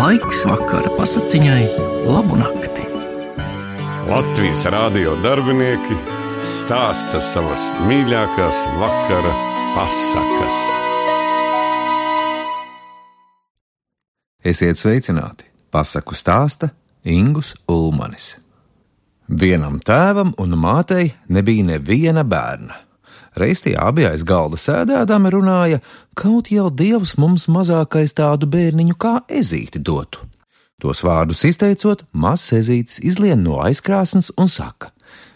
Laiks vakara pasakiņai, labu nakti. Latvijas rādio darbinieki stāsta savas mīļākās vakara pasakas. Esiet sveicināti! Pasaku stāsta Ingus Ulmanis. Vienam tēvam un mātei nebija neviena bērna. Reiz tie abi aiz galda sēdēdami runāja, kaut jau dievs mums mazākais tādu bērniņu kā ezīti dotu. Tos vārdus izteicot, mazs ezītis izlien no aizkrāsnes un saka: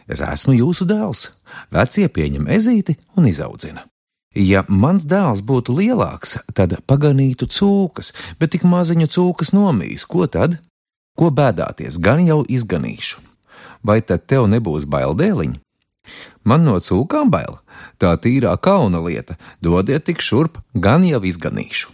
Es esmu jūsu dēls, vecie pieņem ezīti un izaudzina. Ja mans dēls būtu lielāks, tad paganītu cūkas, bet tik maziņu cūkas nomīs, ko tad? Ko bēdāties, gan jau izganīšu. Vai tad tev nebūs baildēliņi? Man no cūkām bail, tā tīrā kauna lieta, dodiet tik šurp, gan jau izganīšu.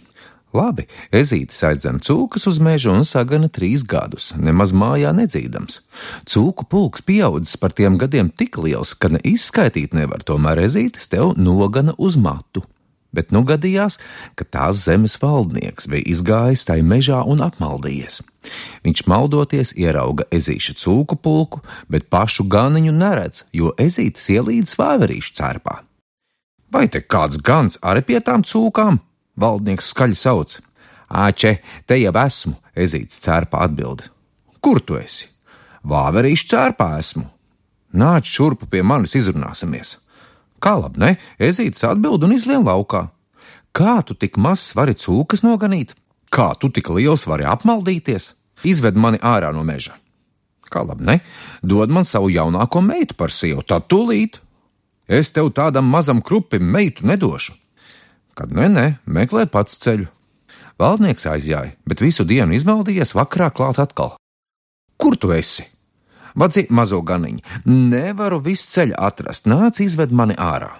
Labi, ezītis aizdzen cūkas uz mežu un sagana trīs gadus, nemaz mājā nedzīdams. Cūku pulks pieaudzis par tiem gadiem tik liels, ka ne izskaitīt nevar, tomēr ezītis tev nogana uz matu bet nu gadījās, ka tās zemes valdnieks bija izgājis tai mežā un apmaldījies. Viņš maldoties ierauga ezīšu cūku pulku, bet pašu ganiņu neredz, jo ezītis ielīdz vāverīšu cērpā. Vai te kāds gans arī pie tām cūkām? Valdnieks skaļi sauc. Āķe, te jau esmu, ezītis cērpā atbild. Kur tu esi? Vāverīšu cērpā esmu. Nāc šurpu pie manis izrunāsimies. Kā labi, ne? Ezītis atbild un izlien laukā. Kā tu tik maz vari cūkas noganīt? Kā tu tik liels vari apmaldīties? Izved mani ārā no meža. Kā labi, ne? Dod man savu jaunāko meitu par sievu, tad tūlīt. Es tev tādam mazam krupim meitu nedošu. Kad nē, nē, meklē pats ceļu. Valdnieks aizjāja, bet visu dienu izmaldījies, vakarā klāt atkal. Kur tu esi? Vadzi mazo ganiņu. Nevaru visu ceļu atrast, nāc izved mani ārā.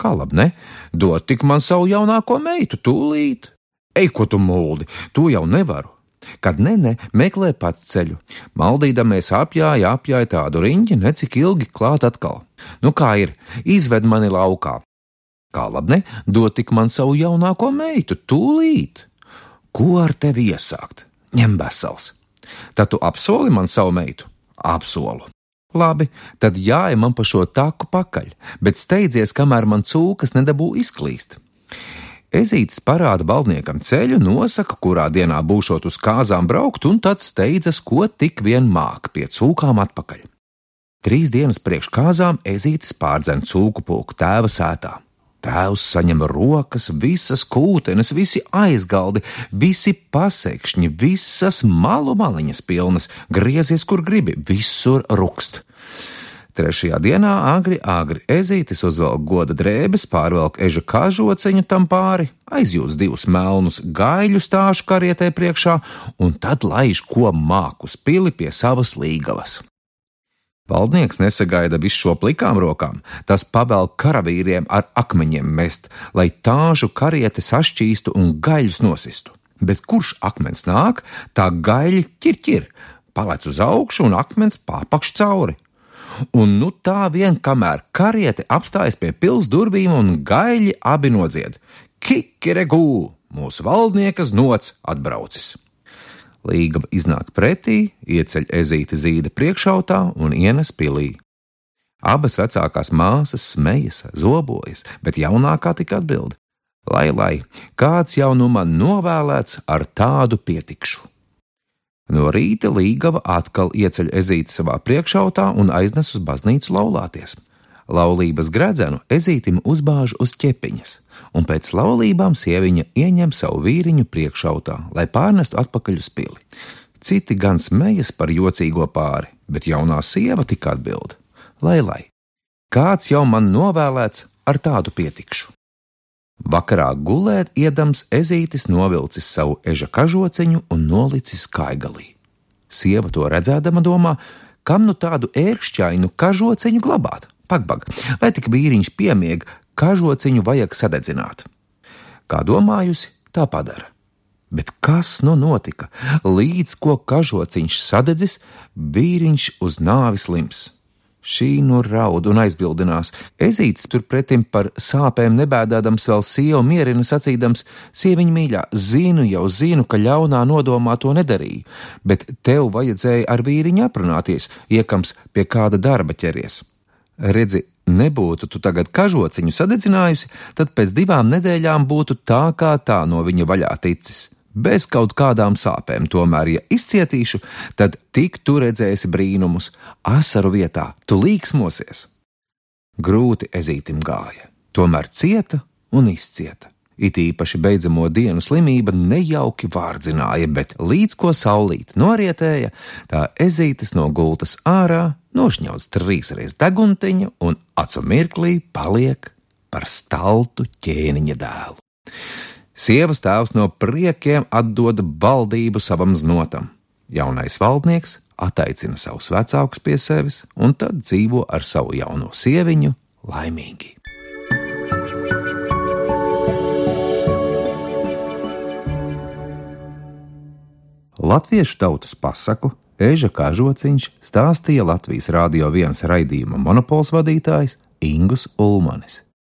Kā labi, ne? Dod tik man savu jaunāko meitu, tūlīt. Ej, ko tu mūldi, to jau nevaru. Kad ne, ne, meklē pats ceļu. Maldīdamies apjāja, apjāja tādu riņķi, necik ilgi klāt atkal. Nu kā ir, izved mani laukā. Kā labi, ne, dod tik man savu jaunāko meitu, tūlīt. Ko ar tevi iesākt? Ņem vesels. Tad tu apsoli man savu meitu. Apsolu. Labi, tad jāja man pa šo taku pakaļ, bet steidzies, kamēr man cūkas nedabū izklīst. Ezītis parāda valdniekam ceļu, nosaka, kurā dienā būšot uz kāzām braukt, un tad steidzas, ko tik vien māk pie cūkām atpakaļ. Trīs dienas priekš kāzām ezītis pārdzen cūku pulku tēva sētā. Tēvs saņem rokas, visas kūtenes, visi aizgaldi, visi pasekšņi, visas malu maliņas pilnas, griezies, kur gribi, visur rukst. Trešajā dienā agri, agri ezītis uzvelk goda drēbes, pārvelk eža kažoceņu tam pāri, aizjūtas divus melnus gaļu stāžu karietē priekšā, un tad laiž ko māku spili pie savas līgavas. Valdnieks nesagaida visu šo plikām rokām, tas pavēl karavīriem ar akmeņiem mest, lai tāžu karieti sašķīstu un gaļus nosistu. Bet kurš akmens nāk, tā gaļi ķirķir, palec uz augšu un akmens pārpakš cauri. Un nu tā vien, kamēr karieti apstājas pie pils durvīm un gaļi abi nodzied: Kikiregū! Mūsu valdniekas nots atbraucis! Līga iznāk pretī, ieceļ ezīti zīda priekšautā un ienes pilī. Abas vecākās māsas smejas, zobojas, bet jaunākā tik atbild: Lai, lai, kāds jau nu man novēlēts, ar tādu pietikšu. No rīta Līgava atkal ieceļ ezīti savā priekšautā un aiznes uz baznīcu laulāties. Laulības gredzenu ezītim uzbāž uz ķepiņas, un pēc laulībām sieviņa ieņem savu vīriņu priekšautā, lai pārnestu atpakaļ uz pili. Citi gan smejas par jocīgo pāri, bet jaunā sieva tik atbild: Lai, lai, kāds jau man novēlēts, ar tādu pietikšu. Vakarā gulēt, iedams ezītis novilcis savu eža kažociņu un nolicis kaigalī. Sieva to redzēdama domā, kam nu tādu ērkšķainu kažociņu glabāt? Pagbag, lai tik vīriņš piemieg, kažociņu vajag sadedzināt. Kā domājusi, tā padara. Bet kas nu notika? Līdz ko kažociņš sadedzis, vīriņš uz nāvis slims. Šī nu raud un aizbildinās. Ezītis turpretim par sāpēm nebēdādams vēl sievu mierina sacīdams: Sieviņa mīļā, zinu jau, zinu, ka ļaunā nodomā to nedarīju, bet tev vajadzēja ar vīriņu aprunāties, iekams pie kāda darba ķeries. Redzi, nebūtu tu tagad kažociņu sadedzinājusi, tad pēc divām nedēļām būtu tā kā tā no viņa vaļā ticis bez kaut kādām sāpēm. Tomēr, ja izcietīšu, tad tik tu redzēsi brīnumus, asaru vietā tu līksmosies. Grūti ezītim gāja, tomēr cieta un izcieta. It īpaši beidzamo dienu slimība nejauki vārdzināja, bet līdz ko saulīt norietēja, tā ezītes no gultas ārā nošņauts trīsreiz deguntiņa un acu mirklī paliek par staltu ķēniņa dēlu. Sievas tēvs no priekiem atdod baldību savam znotam. Jaunais valdnieks attaicina savus vecākus pie sevis un tad dzīvo ar savu jauno sieviņu laimīgi. Latviešu tautas pasaku Eža Kažociņš stāstīja Latvijas Rādio 1 raidījuma monopols vadītājs Ingus Ulmanis.